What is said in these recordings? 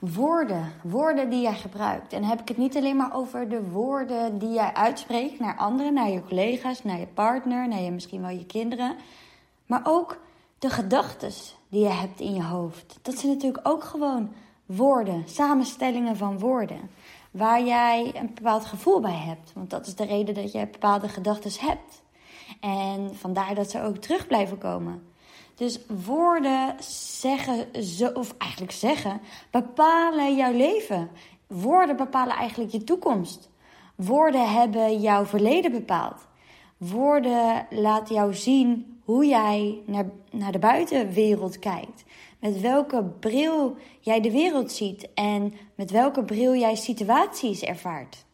woorden, woorden die jij gebruikt. En dan heb ik het niet alleen maar over de woorden die jij uitspreekt naar anderen, naar je collega's, naar je partner, naar je, misschien wel je kinderen. Maar ook de gedachten die je hebt in je hoofd. Dat zijn natuurlijk ook gewoon woorden, samenstellingen van woorden. Waar jij een bepaald gevoel bij hebt. Want dat is de reden dat je bepaalde gedachten hebt. En vandaar dat ze ook terug blijven komen. Dus woorden zeggen, of eigenlijk zeggen, bepalen jouw leven. Woorden bepalen eigenlijk je toekomst. Woorden hebben jouw verleden bepaald. Woorden laten jou zien hoe jij naar, naar de buitenwereld kijkt. Met welke bril jij de wereld ziet en met welke bril jij situaties ervaart.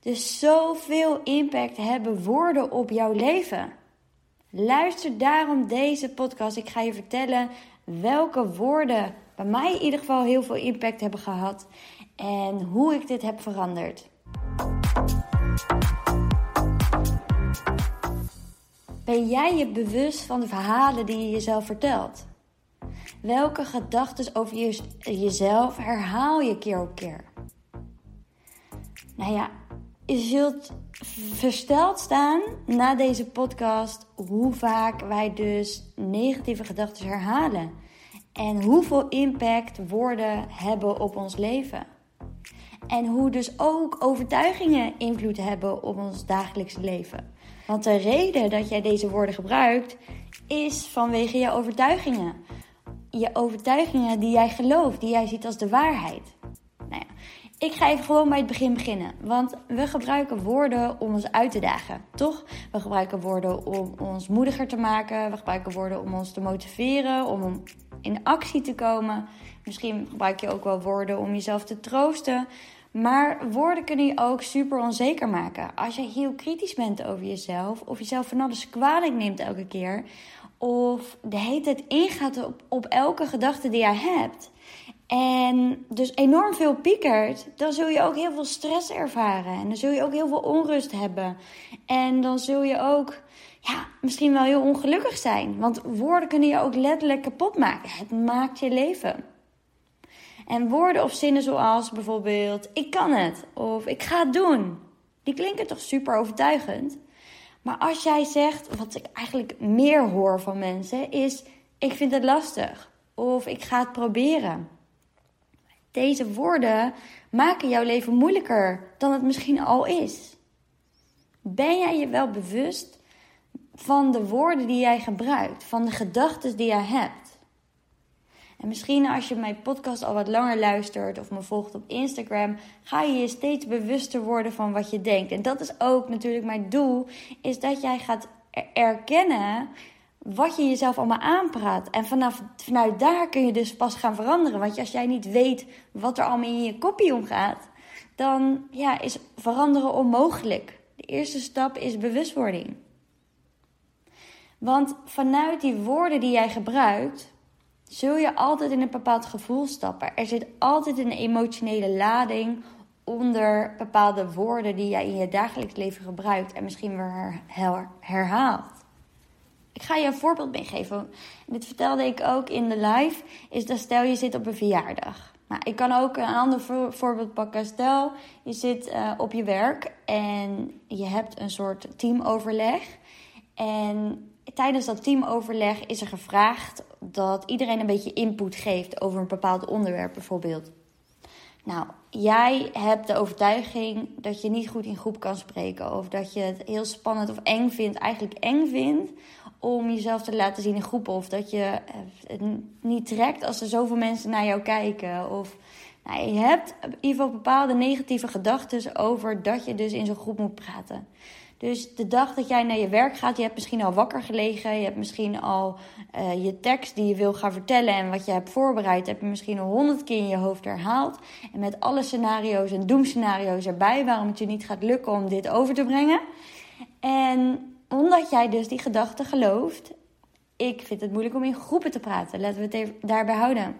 Dus zoveel impact hebben woorden op jouw leven. Luister daarom deze podcast. Ik ga je vertellen welke woorden bij mij in ieder geval heel veel impact hebben gehad en hoe ik dit heb veranderd. Ben jij je bewust van de verhalen die je jezelf vertelt? Welke gedachten over jezelf herhaal je keer op keer? Nou ja, je zult versteld staan na deze podcast hoe vaak wij dus negatieve gedachten herhalen. En hoeveel impact woorden hebben op ons leven. En hoe dus ook overtuigingen invloed hebben op ons dagelijkse leven. Want de reden dat jij deze woorden gebruikt is vanwege je overtuigingen. Je overtuigingen die jij gelooft, die jij ziet als de waarheid. Ik ga even gewoon bij het begin beginnen. Want we gebruiken woorden om ons uit te dagen, toch? We gebruiken woorden om ons moediger te maken. We gebruiken woorden om ons te motiveren, om in actie te komen. Misschien gebruik je ook wel woorden om jezelf te troosten. Maar woorden kunnen je ook super onzeker maken. Als je heel kritisch bent over jezelf, of jezelf van alles kwalijk neemt elke keer, of de hele tijd ingaat op, op elke gedachte die jij hebt, en dus enorm veel piekert, dan zul je ook heel veel stress ervaren. En dan zul je ook heel veel onrust hebben. En dan zul je ook ja, misschien wel heel ongelukkig zijn. Want woorden kunnen je ook letterlijk kapot maken. Het maakt je leven. En woorden of zinnen zoals bijvoorbeeld: Ik kan het. Of ik ga het doen. Die klinken toch super overtuigend. Maar als jij zegt, wat ik eigenlijk meer hoor van mensen, is: Ik vind het lastig. Of ik ga het proberen. Deze woorden maken jouw leven moeilijker dan het misschien al is. Ben jij je wel bewust van de woorden die jij gebruikt, van de gedachten die jij hebt? En misschien als je mijn podcast al wat langer luistert of me volgt op Instagram, ga je je steeds bewuster worden van wat je denkt. En dat is ook natuurlijk mijn doel, is dat jij gaat erkennen wat je jezelf allemaal aanpraat. En vanaf, vanuit daar kun je dus pas gaan veranderen. Want als jij niet weet wat er allemaal in je kopie omgaat, dan ja, is veranderen onmogelijk. De eerste stap is bewustwording. Want vanuit die woorden die jij gebruikt, zul je altijd in een bepaald gevoel stappen. Er zit altijd een emotionele lading onder bepaalde woorden die jij in je dagelijks leven gebruikt en misschien weer herhaalt. Ik ga je een voorbeeld meegeven. Dit vertelde ik ook in de live. Is dat stel je zit op een verjaardag. Nou, ik kan ook een ander voorbeeld pakken. Stel je zit uh, op je werk en je hebt een soort teamoverleg. En tijdens dat teamoverleg is er gevraagd dat iedereen een beetje input geeft over een bepaald onderwerp, bijvoorbeeld. Nou, jij hebt de overtuiging dat je niet goed in groep kan spreken. Of dat je het heel spannend of eng vindt, eigenlijk eng vindt om jezelf te laten zien in groepen. Of dat je het niet trekt als er zoveel mensen naar jou kijken. Of nou, je hebt in ieder geval bepaalde negatieve gedachten over dat je dus in zo'n groep moet praten. Dus de dag dat jij naar je werk gaat, je hebt misschien al wakker gelegen. Je hebt misschien al uh, je tekst die je wil gaan vertellen en wat je hebt voorbereid, heb je misschien al honderd keer in je hoofd herhaald. En met alle scenario's en doemscenario's erbij, waarom het je niet gaat lukken om dit over te brengen. En omdat jij dus die gedachte gelooft. Ik vind het moeilijk om in groepen te praten. Laten we het even daarbij houden.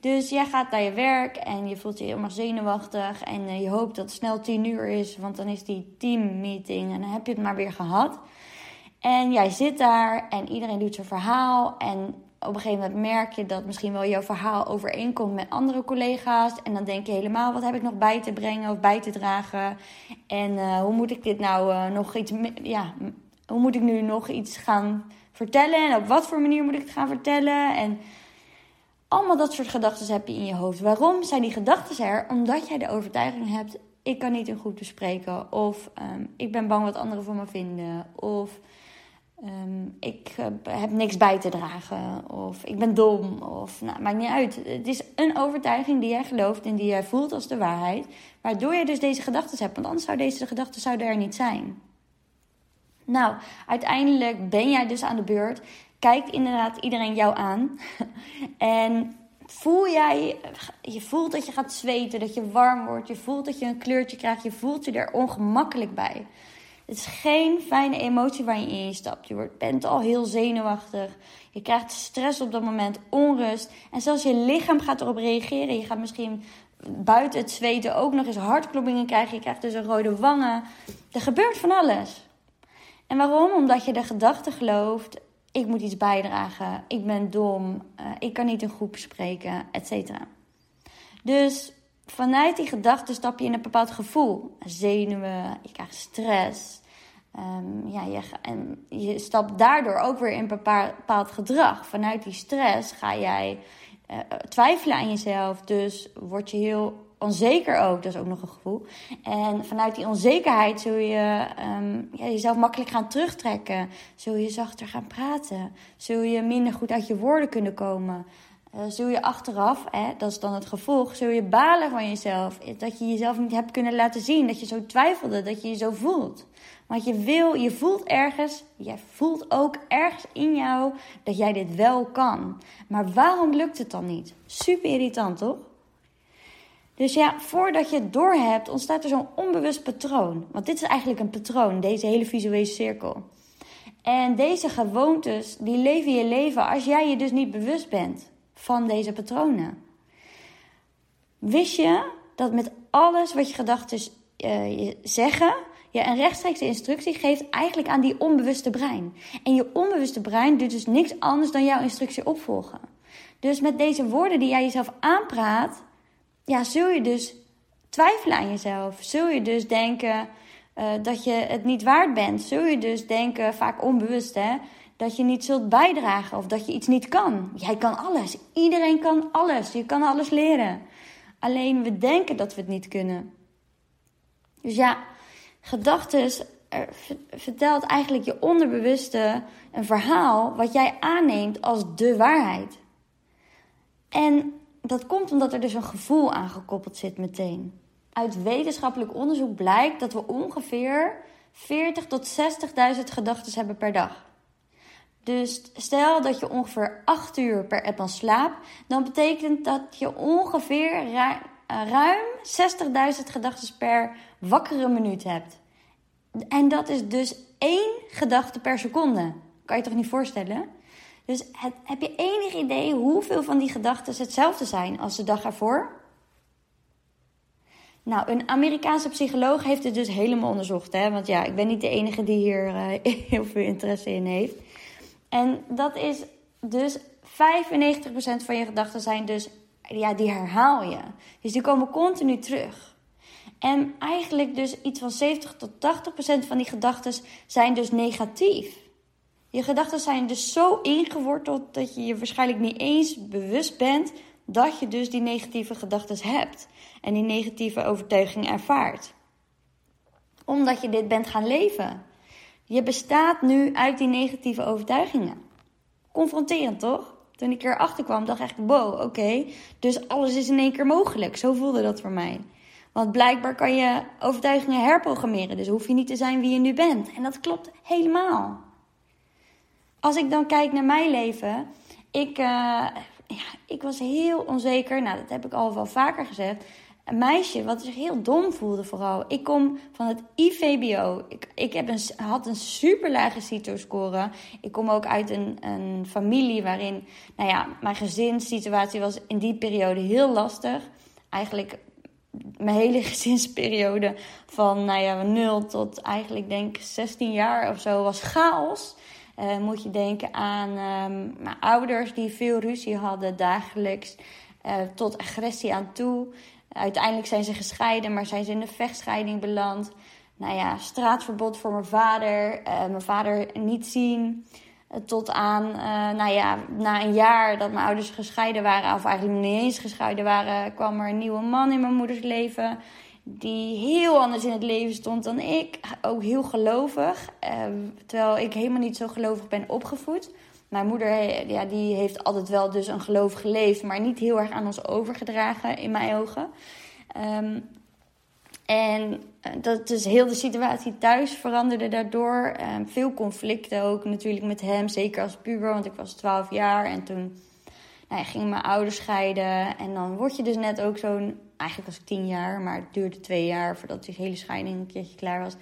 Dus jij gaat naar je werk en je voelt je helemaal zenuwachtig. En eh, je hoopt dat het snel tien uur is, want dan is die teammeeting en dan heb je het maar weer gehad. En jij zit daar en iedereen doet zijn verhaal. En op een gegeven moment merk je dat misschien wel jouw verhaal overeenkomt met andere collega's. En dan denk je helemaal, wat heb ik nog bij te brengen of bij te dragen? En uh, hoe moet ik dit nou uh, nog iets, ja, hoe moet ik nu nog iets gaan vertellen? En op wat voor manier moet ik het gaan vertellen? En allemaal dat soort gedachten heb je in je hoofd. Waarom zijn die gedachten er? Omdat jij de overtuiging hebt, ik kan niet een goed bespreken. Of um, ik ben bang wat anderen van me vinden. Of um, ik uh, heb niks bij te dragen. Of ik ben dom. Of nou, maakt niet uit. Het is een overtuiging die jij gelooft en die jij voelt als de waarheid. Waardoor je dus deze gedachten hebt. Want anders zou deze gedachten er niet zijn. Nou, uiteindelijk ben jij dus aan de beurt. Kijkt inderdaad iedereen jou aan. en voel jij, je voelt dat je gaat zweten, dat je warm wordt, je voelt dat je een kleurtje krijgt, je voelt je er ongemakkelijk bij. Het is geen fijne emotie waar je in stapt. Je wordt, bent al heel zenuwachtig. Je krijgt stress op dat moment, onrust. En zelfs je lichaam gaat erop reageren. Je gaat misschien buiten het zweten ook nog eens hartkloppingen krijgen. Je krijgt dus een rode wangen. Er gebeurt van alles. En waarom? Omdat je de gedachte gelooft: ik moet iets bijdragen, ik ben dom, uh, ik kan niet een groep spreken, etc. Dus vanuit die gedachte stap je in een bepaald gevoel. Zenuwen, je krijgt stress. Um, ja, je, en je stapt daardoor ook weer in een bepaald gedrag. Vanuit die stress ga jij uh, twijfelen aan jezelf. Dus word je heel onzeker ook. Dat is ook nog een gevoel. En vanuit die onzekerheid zul je um, ja, jezelf makkelijk gaan terugtrekken. Zul je zachter gaan praten. Zul je minder goed uit je woorden kunnen komen. Uh, zul je achteraf, hè, dat is dan het gevolg, zul je balen van jezelf. Dat je jezelf niet hebt kunnen laten zien. Dat je zo twijfelde, dat je je zo voelt. Want je wil, je voelt ergens, jij voelt ook ergens in jou dat jij dit wel kan. Maar waarom lukt het dan niet? Super irritant, toch? Dus ja, voordat je het doorhebt, ontstaat er zo'n onbewust patroon. Want dit is eigenlijk een patroon, deze hele visuele cirkel. En deze gewoontes, die leven je leven als jij je dus niet bewust bent van deze patronen. Wist je dat met alles wat je gedachten uh, zeggen, je een rechtstreekse instructie geeft eigenlijk aan die onbewuste brein. En je onbewuste brein doet dus niks anders dan jouw instructie opvolgen. Dus met deze woorden die jij jezelf aanpraat, ja, zul je dus twijfelen aan jezelf. Zul je dus denken uh, dat je het niet waard bent. Zul je dus denken, vaak onbewust hè, dat je niet zult bijdragen of dat je iets niet kan. Jij kan alles. Iedereen kan alles. Je kan alles leren. Alleen we denken dat we het niet kunnen. Dus ja, gedachten vertelt eigenlijk je onderbewuste een verhaal wat jij aanneemt als de waarheid. En dat komt omdat er dus een gevoel aangekoppeld zit meteen. Uit wetenschappelijk onderzoek blijkt dat we ongeveer 40 tot 60.000 gedachten hebben per dag. Dus stel dat je ongeveer 8 uur per app slaapt, dan betekent dat je ongeveer ruim 60.000 gedachten per wakkere minuut hebt. En dat is dus één gedachte per seconde. Kan je toch niet voorstellen? Dus heb je enig idee hoeveel van die gedachten hetzelfde zijn als de dag ervoor? Nou, een Amerikaanse psycholoog heeft het dus helemaal onderzocht. Hè? Want ja, ik ben niet de enige die hier uh, heel veel interesse in heeft. En dat is dus 95% van je gedachten zijn dus, ja, die herhaal je. Dus die komen continu terug. En eigenlijk dus iets van 70 tot 80% van die gedachten zijn dus negatief. Je gedachten zijn dus zo ingeworteld dat je je waarschijnlijk niet eens bewust bent dat je dus die negatieve gedachten hebt en die negatieve overtuiging ervaart. Omdat je dit bent gaan leven. Je bestaat nu uit die negatieve overtuigingen. Confronterend toch? Toen ik erachter kwam, dacht ik: wow, oké, dus alles is in één keer mogelijk. Zo voelde dat voor mij. Want blijkbaar kan je overtuigingen herprogrammeren, dus hoef je niet te zijn wie je nu bent. En dat klopt helemaal. Als ik dan kijk naar mijn leven, ik, uh, ja, ik was heel onzeker. Nou, dat heb ik al wel vaker gezegd. Een meisje wat zich heel dom voelde vooral. Ik kom van het IVBO. Ik, ik heb een, had een super lage CITO-score. Ik kom ook uit een, een familie waarin, nou ja, mijn gezinssituatie was in die periode heel lastig. Eigenlijk mijn hele gezinsperiode van, nou ja, 0 tot eigenlijk denk 16 jaar of zo was chaos. Uh, moet je denken aan um, mijn ouders die veel ruzie hadden dagelijks, uh, tot agressie aan toe. Uiteindelijk zijn ze gescheiden, maar zijn ze in de vechtscheiding beland. Nou ja, straatverbod voor mijn vader, uh, mijn vader niet zien. Tot aan, nou ja, na een jaar dat mijn ouders gescheiden waren, of eigenlijk niet eens gescheiden waren, kwam er een nieuwe man in mijn moeders leven die heel anders in het leven stond dan ik. Ook heel gelovig. Uh, terwijl ik helemaal niet zo gelovig ben opgevoed. Mijn moeder ja, die heeft altijd wel dus een geloof geleefd, maar niet heel erg aan ons overgedragen in mijn ogen. Um, en eh, dat dus heel de situatie thuis veranderde daardoor. Um, veel conflicten ook natuurlijk met hem, zeker als puber, want ik was 12 jaar en toen nou gingen mijn ouders scheiden. En dan word je dus net ook zo'n eigenlijk was ik tien jaar, maar het duurde twee jaar voordat die hele scheiding een keertje klaar was.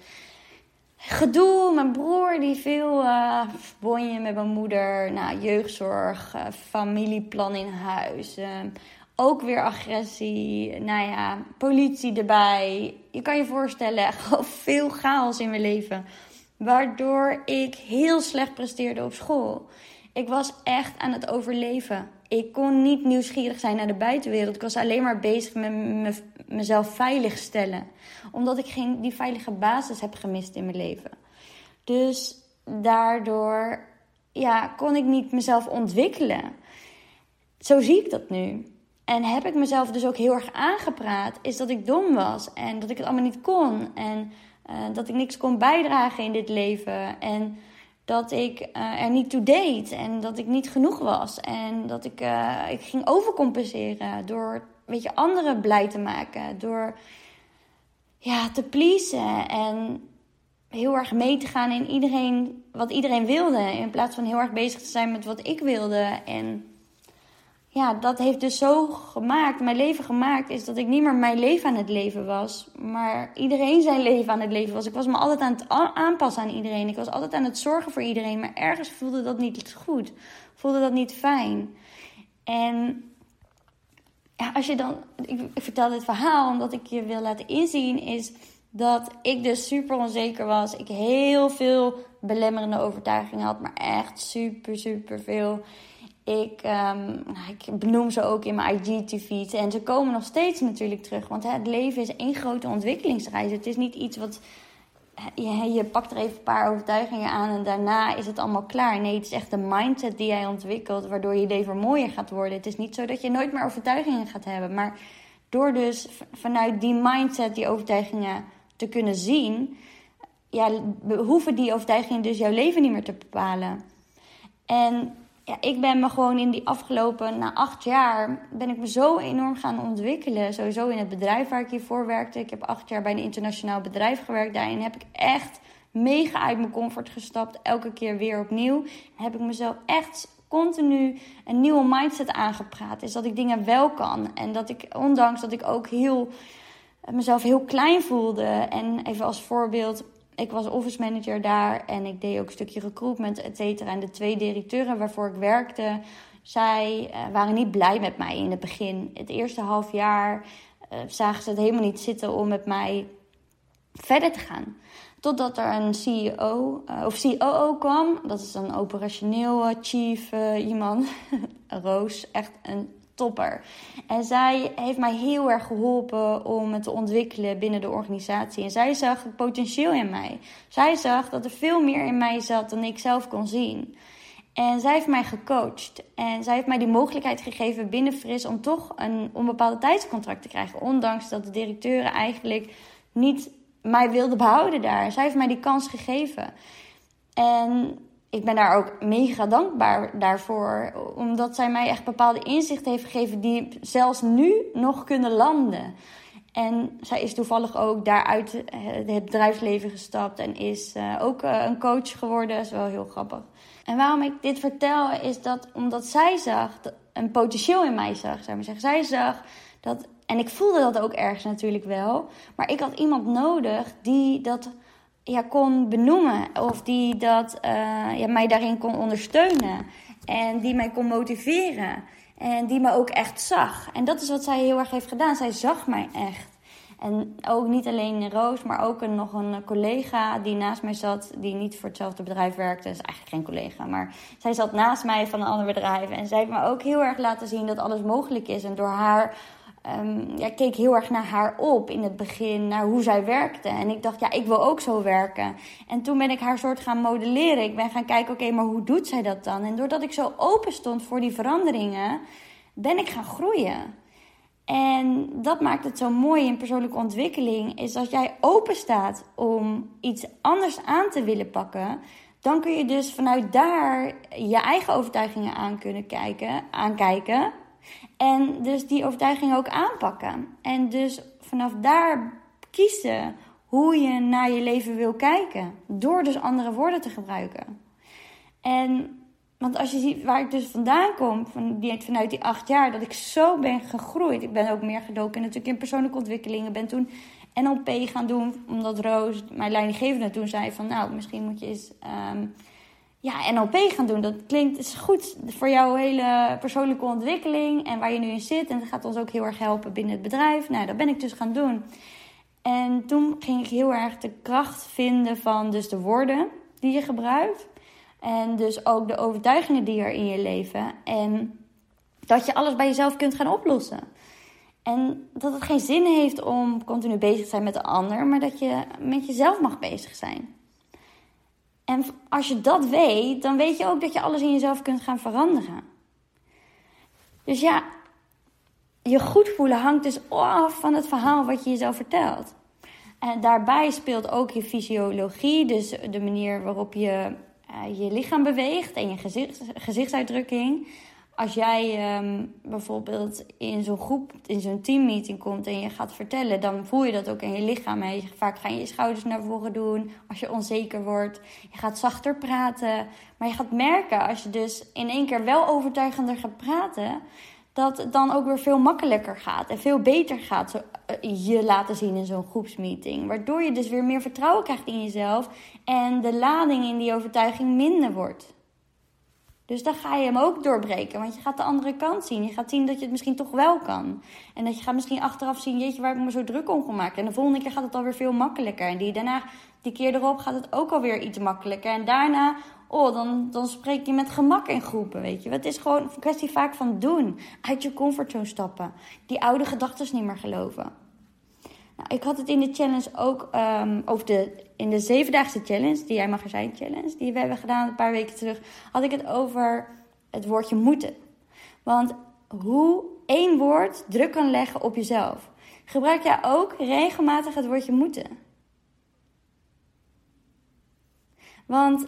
Gedoe, mijn broer die veel uh, bonje met mijn moeder, nou, jeugdzorg, uh, familieplan in huis. Uh, ook weer agressie, nou ja, politie erbij. Je kan je voorstellen, gewoon veel chaos in mijn leven. Waardoor ik heel slecht presteerde op school. Ik was echt aan het overleven. Ik kon niet nieuwsgierig zijn naar de buitenwereld. Ik was alleen maar bezig met me, mezelf veilig stellen. Omdat ik geen, die veilige basis heb gemist in mijn leven. Dus daardoor ja, kon ik niet mezelf ontwikkelen. Zo zie ik dat nu. En heb ik mezelf dus ook heel erg aangepraat, is dat ik dom was en dat ik het allemaal niet kon. En uh, dat ik niks kon bijdragen in dit leven. En dat ik uh, er niet toe deed en dat ik niet genoeg was. En dat ik, uh, ik ging overcompenseren door weet je, anderen blij te maken. Door ja, te pleasen en heel erg mee te gaan in iedereen, wat iedereen wilde. In plaats van heel erg bezig te zijn met wat ik wilde. En ja, dat heeft dus zo gemaakt, mijn leven gemaakt, is dat ik niet meer mijn leven aan het leven was, maar iedereen zijn leven aan het leven was. Ik was me altijd aan het aanpassen aan iedereen. Ik was altijd aan het zorgen voor iedereen, maar ergens voelde dat niet goed. Voelde dat niet fijn. En ja, als je dan, ik, ik vertel dit verhaal omdat ik je wil laten inzien, is dat ik dus super onzeker was. Ik heel veel belemmerende overtuigingen had, maar echt super, super veel. Ik, um, ik benoem ze ook in mijn IGTV's. En ze komen nog steeds natuurlijk terug. Want het leven is één grote ontwikkelingsreis. Het is niet iets wat. Je, je pakt er even een paar overtuigingen aan en daarna is het allemaal klaar. Nee, het is echt de mindset die jij ontwikkelt, waardoor je leven mooier gaat worden. Het is niet zo dat je nooit meer overtuigingen gaat hebben. Maar door dus vanuit die mindset die overtuigingen te kunnen zien, ja, hoeven die overtuigingen dus jouw leven niet meer te bepalen. En ja, ik ben me gewoon in die afgelopen, na acht jaar, ben ik me zo enorm gaan ontwikkelen. Sowieso in het bedrijf waar ik hiervoor werkte. Ik heb acht jaar bij een internationaal bedrijf gewerkt. Daarin heb ik echt mega uit mijn comfort gestapt. Elke keer weer opnieuw. heb ik mezelf echt continu een nieuwe mindset aangepraat. Is dat ik dingen wel kan. En dat ik, ondanks dat ik ook heel, mezelf heel klein voelde. En even als voorbeeld ik was office manager daar en ik deed ook een stukje recruitment, et cetera. En de twee directeuren waarvoor ik werkte, zij uh, waren niet blij met mij in het begin. Het eerste half jaar uh, zagen ze het helemaal niet zitten om met mij verder te gaan. Totdat er een CEO uh, of COO kwam. Dat is een operationeel chief iemand. Roos, echt een topper. En zij heeft mij heel erg geholpen om het te ontwikkelen binnen de organisatie. En zij zag het potentieel in mij. Zij zag dat er veel meer in mij zat dan ik zelf kon zien. En zij heeft mij gecoacht. En zij heeft mij die mogelijkheid gegeven binnen Fris om toch een onbepaalde tijdscontract te krijgen. Ondanks dat de directeuren eigenlijk niet mij wilden behouden daar. Zij heeft mij die kans gegeven. En ik ben daar ook mega dankbaar daarvoor. Omdat zij mij echt bepaalde inzichten heeft gegeven die zelfs nu nog kunnen landen. En zij is toevallig ook daaruit het bedrijfsleven gestapt en is uh, ook uh, een coach geworden. Dat is wel heel grappig. En waarom ik dit vertel is dat omdat zij zag, een potentieel in mij zag, zou ik zeggen. Zij zag dat, en ik voelde dat ook ergens natuurlijk wel, maar ik had iemand nodig die dat ja, kon benoemen. Of die dat, uh, ja, mij daarin kon ondersteunen. En die mij kon motiveren. En die me ook echt zag. En dat is wat zij heel erg heeft gedaan. Zij zag mij echt. En ook niet alleen Roos, maar ook nog een collega die naast mij zat, die niet voor hetzelfde bedrijf werkte. Is eigenlijk geen collega, maar zij zat naast mij van een ander bedrijf. En zij heeft me ook heel erg laten zien dat alles mogelijk is. En door haar um, ja, keek heel erg naar haar op in het begin, naar hoe zij werkte. En ik dacht, ja, ik wil ook zo werken. En toen ben ik haar soort gaan modelleren. Ik ben gaan kijken, oké, maar hoe doet zij dat dan? En doordat ik zo open stond voor die veranderingen, ben ik gaan groeien. En dat maakt het zo mooi in persoonlijke ontwikkeling, is als jij open staat om iets anders aan te willen pakken, dan kun je dus vanuit daar je eigen overtuigingen aan kunnen kijken, aankijken. En dus die overtuiging ook aanpakken. En dus vanaf daar kiezen hoe je naar je leven wil kijken. Door dus andere woorden te gebruiken. En want als je ziet waar ik dus vandaan kom, van die, vanuit die acht jaar, dat ik zo ben gegroeid. Ik ben ook meer gedoken natuurlijk in persoonlijke ontwikkelingen. Ben toen NLP gaan doen, omdat Roos, mijn leidinggevende, toen zei van... Nou, misschien moet je eens um, ja, NLP gaan doen. Dat klinkt is goed voor jouw hele persoonlijke ontwikkeling en waar je nu in zit. En dat gaat ons ook heel erg helpen binnen het bedrijf. Nou, dat ben ik dus gaan doen. En toen ging ik heel erg de kracht vinden van dus de woorden die je gebruikt. En dus ook de overtuigingen die er in je leven. En dat je alles bij jezelf kunt gaan oplossen. En dat het geen zin heeft om continu bezig te zijn met de ander, maar dat je met jezelf mag bezig zijn. En als je dat weet, dan weet je ook dat je alles in jezelf kunt gaan veranderen. Dus ja, je goed voelen hangt dus af van het verhaal wat je jezelf vertelt. En daarbij speelt ook je fysiologie, dus de manier waarop je uh, je lichaam beweegt en je gezicht, gezichtsuitdrukking als jij um, bijvoorbeeld in zo'n groep, in zo'n teammeeting komt en je gaat vertellen, dan voel je dat ook in je lichaam. En vaak ga je je schouders naar voren doen als je onzeker wordt. Je gaat zachter praten. Maar je gaat merken als je dus in één keer wel overtuigender gaat praten, dat het dan ook weer veel makkelijker gaat en veel beter gaat zo, uh, je laten zien in zo'n groepsmeeting. Waardoor je dus weer meer vertrouwen krijgt in jezelf en de lading in die overtuiging minder wordt. Dus dan ga je hem ook doorbreken. Want je gaat de andere kant zien. Je gaat zien dat je het misschien toch wel kan. En dat je gaat misschien achteraf zien, jeetje, waar ik me zo druk om gemaakt. En de volgende keer gaat het alweer veel makkelijker. En die daarna, die keer erop gaat het ook alweer iets makkelijker. En daarna, oh, dan, dan spreek je met gemak in groepen, weet je. Het is gewoon een kwestie vaak van doen. Uit je comfortzone stappen. Die oude gedachten niet meer geloven. Nou, ik had het in de challenge ook um, over de in de zevendaagse challenge, die Jij Mag Er Zijn challenge, die we hebben gedaan een paar weken terug, had ik het over het woordje moeten. Want hoe één woord druk kan leggen op jezelf. Gebruik jij ook regelmatig het woordje moeten? Want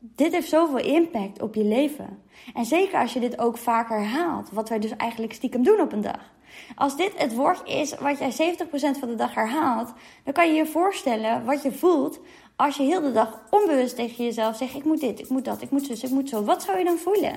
dit heeft zoveel impact op je leven. En zeker als je dit ook vaak herhaalt, wat wij dus eigenlijk stiekem doen op een dag. Als dit het woord is wat jij 70% van de dag herhaalt, dan kan je je voorstellen wat je voelt als je heel de dag onbewust tegen jezelf zegt: Ik moet dit, ik moet dat, ik moet zus, ik moet zo. Wat zou je dan voelen?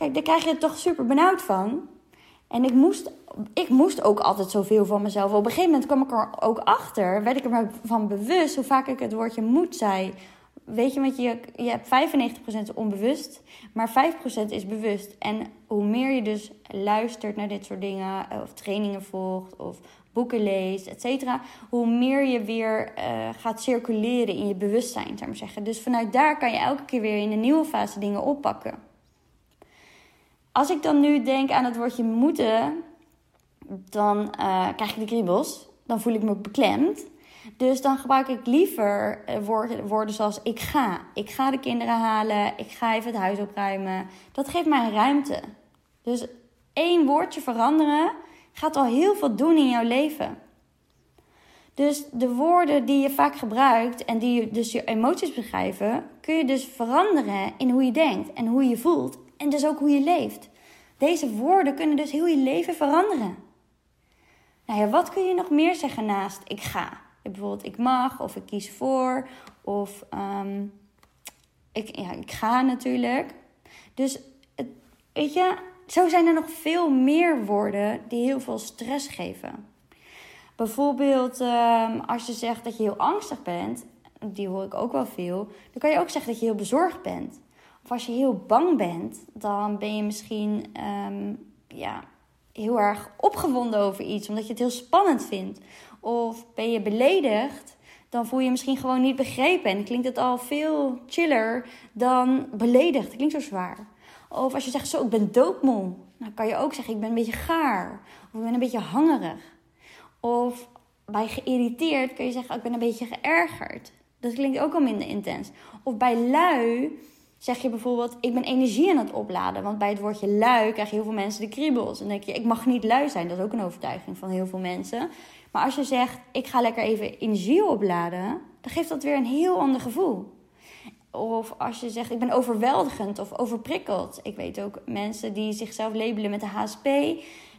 Kijk, daar krijg je het toch super benauwd van. En ik moest, ik moest ook altijd zoveel van mezelf. Op een gegeven moment kwam ik er ook achter, werd ik er maar van bewust hoe vaak ik het woordje moet zei. Weet je, want je, je hebt 95% onbewust, maar 5% is bewust. En hoe meer je dus luistert naar dit soort dingen, of trainingen volgt, of boeken leest, et cetera, hoe meer je weer uh, gaat circuleren in je bewustzijn, zou ik maar zeggen. Dus vanuit daar kan je elke keer weer in een nieuwe fase dingen oppakken. Als ik dan nu denk aan het woordje moeten, dan uh, krijg ik de kriebels. Dan voel ik me beklemd. Dus dan gebruik ik liever eh, woorden, woorden zoals ik ga. Ik ga de kinderen halen. Ik ga even het huis opruimen. Dat geeft mij ruimte. Dus één woordje veranderen gaat al heel veel doen in jouw leven. Dus de woorden die je vaak gebruikt en die dus je emoties beschrijven, kun je dus veranderen in hoe je denkt en hoe je voelt en dus ook hoe je leeft. Deze woorden kunnen dus heel je leven veranderen. Nou ja, wat kun je nog meer zeggen naast ik ga? Bijvoorbeeld ik mag of ik kies voor of ehm, ik, ja, ik ga natuurlijk. Dus weet je, zo zijn er nog veel meer woorden die heel veel stress geven. Bijvoorbeeld ehm, als je zegt dat je heel angstig bent, die hoor ik ook wel veel, dan kan je ook zeggen dat je heel bezorgd bent. Of als je heel bang bent, dan ben je misschien ehm, ja, heel erg opgewonden over iets, omdat je het heel spannend vindt. Of ben je beledigd, dan voel je je misschien gewoon niet begrepen. En klinkt het al veel chiller dan beledigd. Het klinkt zo zwaar. Of als je zegt, zo, ik ben doodmoe. Dan kan je ook zeggen, ik ben een beetje gaar. Of ik ben een beetje hangerig. Of bij geïrriteerd kun je zeggen, ik ben een beetje geërgerd. Dat klinkt ook al minder intens. Of bij lui zeg je bijvoorbeeld, ik ben energie aan het opladen. Want bij het woordje lui krijgen heel veel mensen de kriebels. En denk je, ik mag niet lui zijn. Dat is ook een overtuiging van heel veel mensen. Maar als je zegt, ik ga lekker even energie opladen, dan geeft dat weer een heel ander gevoel. Of als je zegt, ik ben overweldigend of overprikkeld. Ik weet ook mensen die zichzelf labelen met de HSP.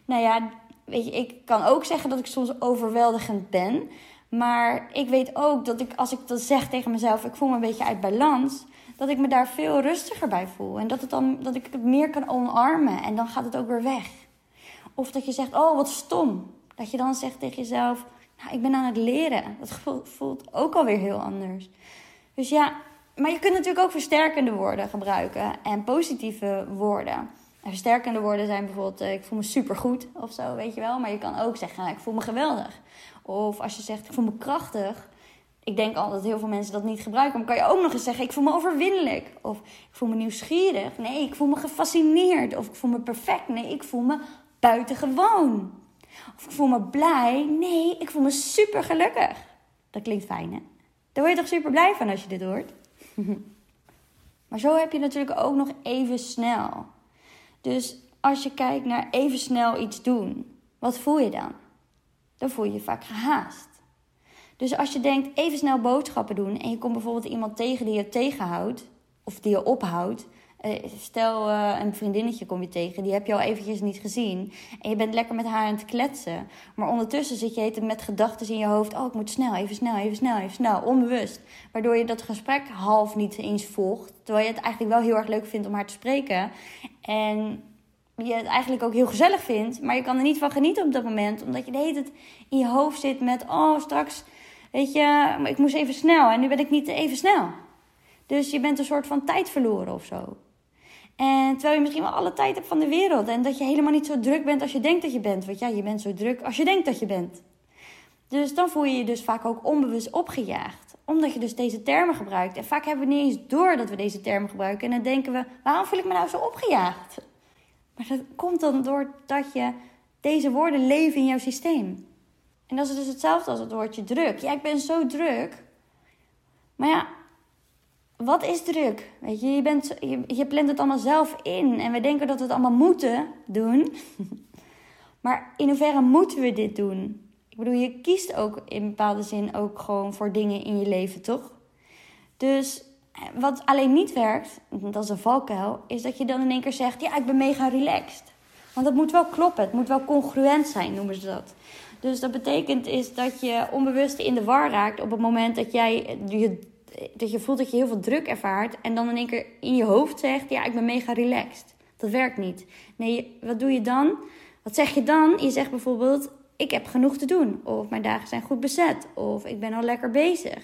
Nou ja, weet je, ik kan ook zeggen dat ik soms overweldigend ben. Maar ik weet ook dat ik, als ik dat zeg tegen mezelf, ik voel me een beetje uit balans, dat ik me daar veel rustiger bij voel. En dat, het dan, dat ik het meer kan omarmen en dan gaat het ook weer weg. Of dat je zegt, oh wat stom. Dat je dan zegt tegen jezelf, nou, ik ben aan het leren. Dat voelt ook alweer heel anders. Dus ja, maar je kunt natuurlijk ook versterkende woorden gebruiken en positieve woorden. En versterkende woorden zijn bijvoorbeeld, uh, ik voel me supergoed of zo, weet je wel. Maar je kan ook zeggen, ik voel me geweldig. Of als je zegt, ik voel me krachtig. Ik denk al dat heel veel mensen dat niet gebruiken. Maar kan je ook nog eens zeggen, ik voel me overwinnelijk. Of ik voel me nieuwsgierig. Nee, ik voel me gefascineerd. Of ik voel me perfect. Nee, ik voel me buitengewoon. Of ik voel me blij. Nee, ik voel me super gelukkig. Dat klinkt fijn, hè? Daar word je toch super blij van als je dit hoort? maar zo heb je natuurlijk ook nog even snel. Dus als je kijkt naar even snel iets doen, wat voel je dan? Dan voel je je vaak gehaast. Dus als je denkt even snel boodschappen doen en je komt bijvoorbeeld iemand tegen die je tegenhoudt of die je ophoudt, eh, stel uh, een vriendinnetje kom je tegen, die heb je al eventjes niet gezien. En je bent lekker met haar aan het kletsen. Maar ondertussen zit je met gedachten in je hoofd. Oh, ik moet snel, even snel, even snel, even snel. Onbewust. Waardoor je dat gesprek half niet eens volgt. Terwijl je het eigenlijk wel heel erg leuk vindt om haar te spreken. En je het eigenlijk ook heel gezellig vindt. Maar je kan er niet van genieten op dat moment. Omdat je de hele tijd in je hoofd zit met... Oh, straks, weet je, ik moest even snel. En nu ben ik niet even snel. Dus je bent een soort van tijd verloren of zo. En terwijl je misschien wel alle tijd hebt van de wereld. En dat je helemaal niet zo druk bent als je denkt dat je bent. Want ja, je bent zo druk als je denkt dat je bent. Dus dan voel je je dus vaak ook onbewust opgejaagd. Omdat je dus deze termen gebruikt. En vaak hebben we niet eens door dat we deze termen gebruiken. En dan denken we, waarom voel ik me nou zo opgejaagd? Maar dat komt dan doordat je deze woorden leven in jouw systeem. En dat is dus hetzelfde als het woordje druk. Ja, ik ben zo druk. Maar ja, wat is druk? Weet je, je, bent, je, je plant het allemaal zelf in. En we denken dat we het allemaal moeten doen. maar in hoeverre moeten we dit doen? Ik bedoel, je kiest ook in bepaalde zin ook gewoon voor dingen in je leven, toch? Dus wat alleen niet werkt, dat is een valkuil, is dat je dan in één keer zegt: Ja, ik ben mega relaxed. Want dat moet wel kloppen, het moet wel congruent zijn, noemen ze dat. Dus dat betekent is dat je onbewust in de war raakt op het moment dat jij je dat je voelt dat je heel veel druk ervaart en dan in één keer in je hoofd zegt: Ja, ik ben mega relaxed. Dat werkt niet. Nee, wat doe je dan? Wat zeg je dan? Je zegt bijvoorbeeld: Ik heb genoeg te doen. Of mijn dagen zijn goed bezet. Of ik ben al lekker bezig.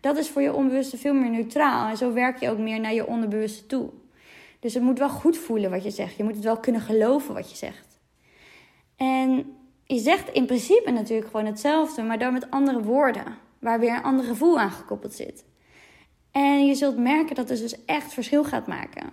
Dat is voor je onbewuste veel meer neutraal. En zo werk je ook meer naar je onderbewuste toe. Dus het moet wel goed voelen wat je zegt. Je moet het wel kunnen geloven wat je zegt. En je zegt in principe natuurlijk gewoon hetzelfde, maar dan met andere woorden waar weer een ander gevoel aan gekoppeld zit. En je zult merken dat het dus echt verschil gaat maken.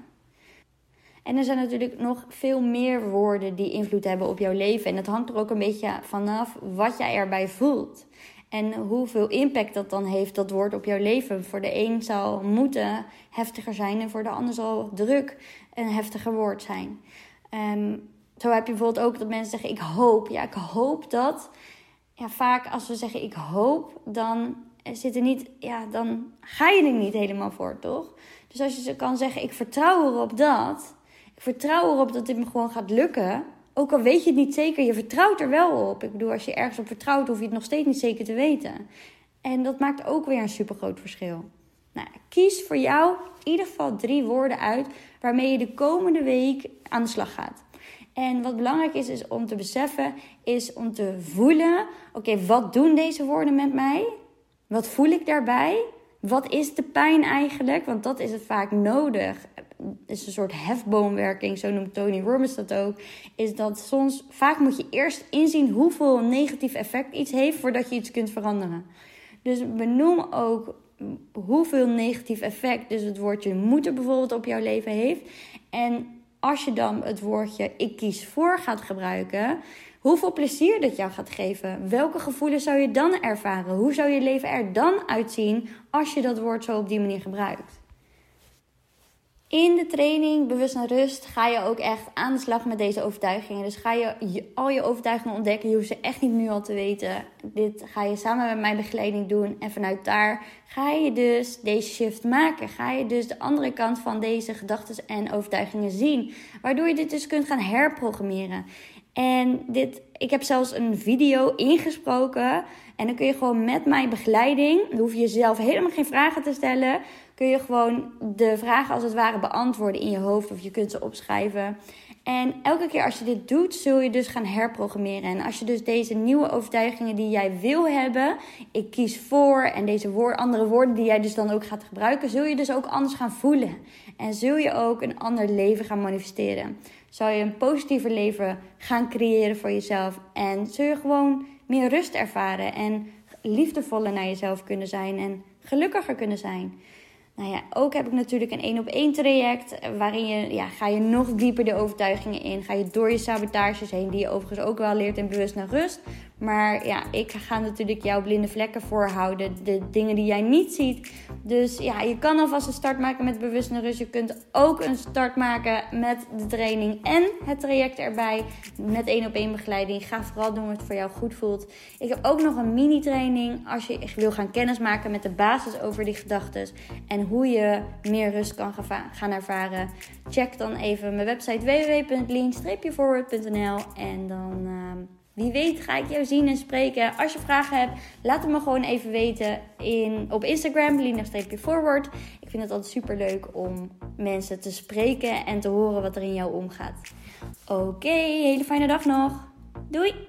En er zijn natuurlijk nog veel meer woorden die invloed hebben op jouw leven. En het hangt er ook een beetje vanaf wat jij erbij voelt. En hoeveel impact dat dan heeft, dat woord op jouw leven. Voor de een zal moeten heftiger zijn en voor de ander zal druk een heftiger woord zijn. Ehm, zo heb je bijvoorbeeld ook dat mensen zeggen: Ik hoop. Ja, ik hoop dat. Ja, vaak als we zeggen: Ik hoop, dan zit er niet. Ja, dan ga je er niet helemaal voor, toch? Dus als je ze kan zeggen: Ik vertrouw erop dat. Ik vertrouw erop dat dit me gewoon gaat lukken. Ook al weet je het niet zeker, je vertrouwt er wel op. Ik bedoel, als je ergens op vertrouwt, hoef je het nog steeds niet zeker te weten. En dat maakt ook weer een super groot verschil. Nou, kies voor jou in ieder geval drie woorden uit waarmee je de komende week aan de slag gaat. En wat belangrijk is, is om te beseffen, is om te voelen: oké, wat doen deze woorden met mij? Wat voel ik daarbij? Wat is de pijn eigenlijk? Want dat is het vaak nodig. Is een soort hefboomwerking, zo noemt Tony Robbins dat ook. Is dat soms, vaak moet je eerst inzien hoeveel negatief effect iets heeft voordat je iets kunt veranderen. Dus benoem ook hoeveel negatief effect dus het woordje moeten bijvoorbeeld op jouw leven heeft. En als je dan het woordje ik kies voor gaat gebruiken, hoeveel plezier dat jou gaat geven. Welke gevoelens zou je dan ervaren? Hoe zou je leven er dan uitzien als je dat woord zo op die manier gebruikt? In de training Bewust naar Rust ga je ook echt aan de slag met deze overtuigingen. Dus ga je al je overtuigingen ontdekken. Je hoeft ze echt niet nu al te weten. Dit ga je samen met mijn begeleiding doen. En vanuit daar ga je dus deze shift maken. Ga je dus de andere kant van deze gedachten en overtuigingen zien. Waardoor je dit dus kunt gaan herprogrammeren. En dit, ik heb zelfs een video ingesproken. En dan kun je gewoon met mijn begeleiding, dan hoef je jezelf helemaal geen vragen te stellen. Kun je gewoon de vragen als het ware beantwoorden in je hoofd of je kunt ze opschrijven. En elke keer als je dit doet, zul je dus gaan herprogrammeren. En als je dus deze nieuwe overtuigingen die jij wil hebben, ik kies voor en deze woord, andere woorden die jij dus dan ook gaat gebruiken, zul je dus ook anders gaan voelen. En zul je ook een ander leven gaan manifesteren. Zal je een positiever leven gaan creëren voor jezelf. En zul je gewoon meer rust ervaren en liefdevoller naar jezelf kunnen zijn en gelukkiger kunnen zijn. Nou ja, ook heb ik natuurlijk een één op één traject. Waarin je, ja, ga je nog dieper de overtuigingen in. Ga je door je sabotages heen. Die je overigens ook wel leert in bewust naar rust. Maar ja, ik ga natuurlijk jouw blinde vlekken voorhouden. De dingen die jij niet ziet. Dus ja, je kan alvast een start maken met bewust naar rust. Je kunt ook een start maken met de training en het traject erbij. Met één op één begeleiding. Ga vooral doen wat het voor jou goed voelt. Ik heb ook nog een mini training. Als je wil gaan kennismaken met de basis over die gedachten. En hoe je meer rust kan gaan ervaren. Check dan even mijn website www.lean-forward.nl En dan... Uh, wie weet ga ik jou zien en spreken. Als je vragen hebt, laat het me gewoon even weten in, op Instagram, Lina-forward. Ik vind het altijd super leuk om mensen te spreken en te horen wat er in jou omgaat. Oké, hele fijne dag nog. Doei!